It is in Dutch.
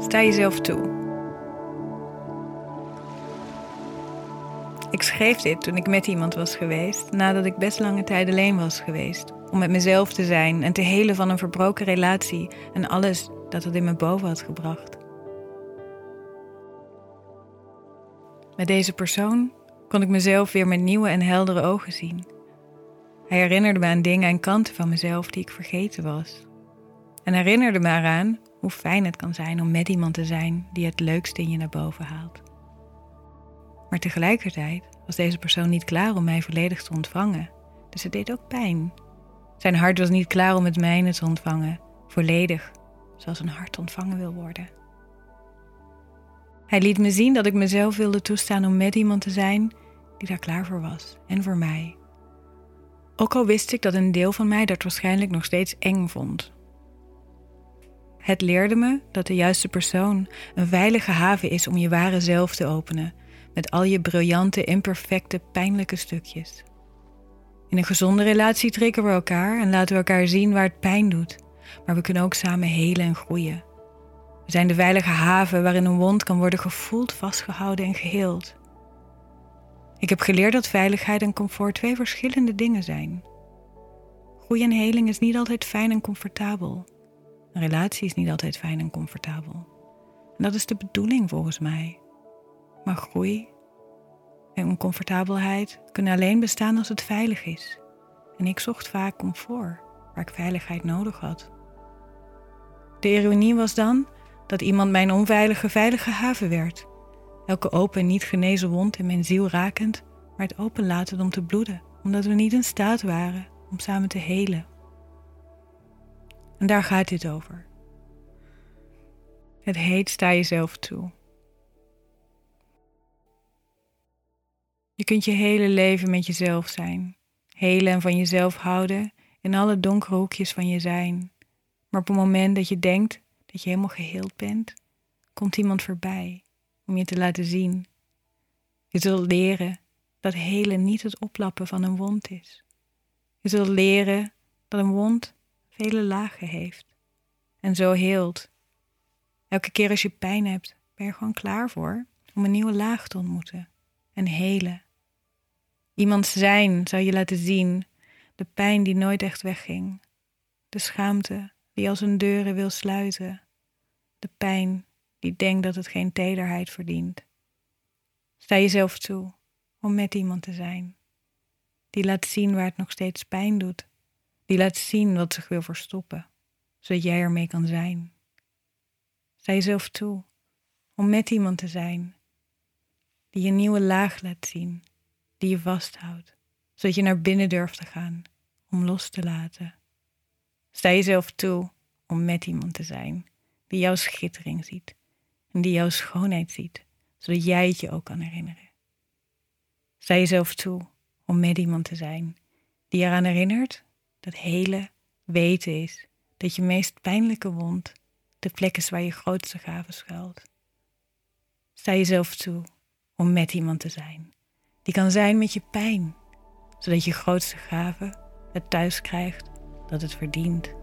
Sta jezelf toe. Ik schreef dit toen ik met iemand was geweest, nadat ik best lange tijd alleen was geweest. Om met mezelf te zijn en te helen van een verbroken relatie en alles dat het in me boven had gebracht. Met deze persoon kon ik mezelf weer met nieuwe en heldere ogen zien. Hij herinnerde me aan dingen en kanten van mezelf die ik vergeten was. En herinnerde me eraan hoe fijn het kan zijn om met iemand te zijn die het leukste in je naar boven haalt. Maar tegelijkertijd was deze persoon niet klaar om mij volledig te ontvangen, dus het deed ook pijn. Zijn hart was niet klaar om het mijne te ontvangen, volledig, zoals een hart ontvangen wil worden. Hij liet me zien dat ik mezelf wilde toestaan om met iemand te zijn die daar klaar voor was en voor mij. Ook al wist ik dat een deel van mij dat waarschijnlijk nog steeds eng vond. Het leerde me dat de juiste persoon een veilige haven is om je ware zelf te openen, met al je briljante, imperfecte, pijnlijke stukjes. In een gezonde relatie trekken we elkaar en laten we elkaar zien waar het pijn doet, maar we kunnen ook samen helen en groeien. We zijn de veilige haven waarin een wond kan worden gevoeld, vastgehouden en geheeld. Ik heb geleerd dat veiligheid en comfort twee verschillende dingen zijn. Groei en heling is niet altijd fijn en comfortabel. Een relatie is niet altijd fijn en comfortabel. En dat is de bedoeling volgens mij. Maar groei en oncomfortabelheid kunnen alleen bestaan als het veilig is. En ik zocht vaak comfort waar ik veiligheid nodig had. De ironie was dan dat iemand mijn onveilige veilige haven werd. Elke open niet genezen wond in mijn ziel rakend, maar het open laten om te bloeden, omdat we niet in staat waren om samen te helen. En daar gaat dit over. Het heet sta jezelf toe. Je kunt je hele leven met jezelf zijn, helen en van jezelf houden in alle donkere hoekjes van je zijn. Maar op het moment dat je denkt dat je helemaal geheeld bent, komt iemand voorbij om je te laten zien. Je zult leren dat helen niet het oplappen van een wond is. Je zult leren dat een wond vele lagen heeft en zo heelt. Elke keer als je pijn hebt, ben je gewoon klaar voor om een nieuwe laag te ontmoeten en helen. Iemand zijn zou je laten zien de pijn die nooit echt wegging, de schaamte die als een deuren wil sluiten, de pijn die denkt dat het geen tederheid verdient. Sta jezelf toe om met iemand te zijn, die laat zien waar het nog steeds pijn doet, die laat zien wat zich wil verstoppen, zodat jij ermee kan zijn. Sta jezelf toe om met iemand te zijn, die je nieuwe laag laat zien, die je vasthoudt, zodat je naar binnen durft te gaan om los te laten. Sta jezelf toe om met iemand te zijn die jouw schittering ziet en die jouw schoonheid ziet, zodat jij het je ook kan herinneren. Sta jezelf toe om met iemand te zijn die eraan herinnert dat hele weten is dat je meest pijnlijke wond de plek is waar je grootste gave schuilt. Sta jezelf toe om met iemand te zijn die kan zijn met je pijn, zodat je grootste gave het thuis krijgt dat het verdient.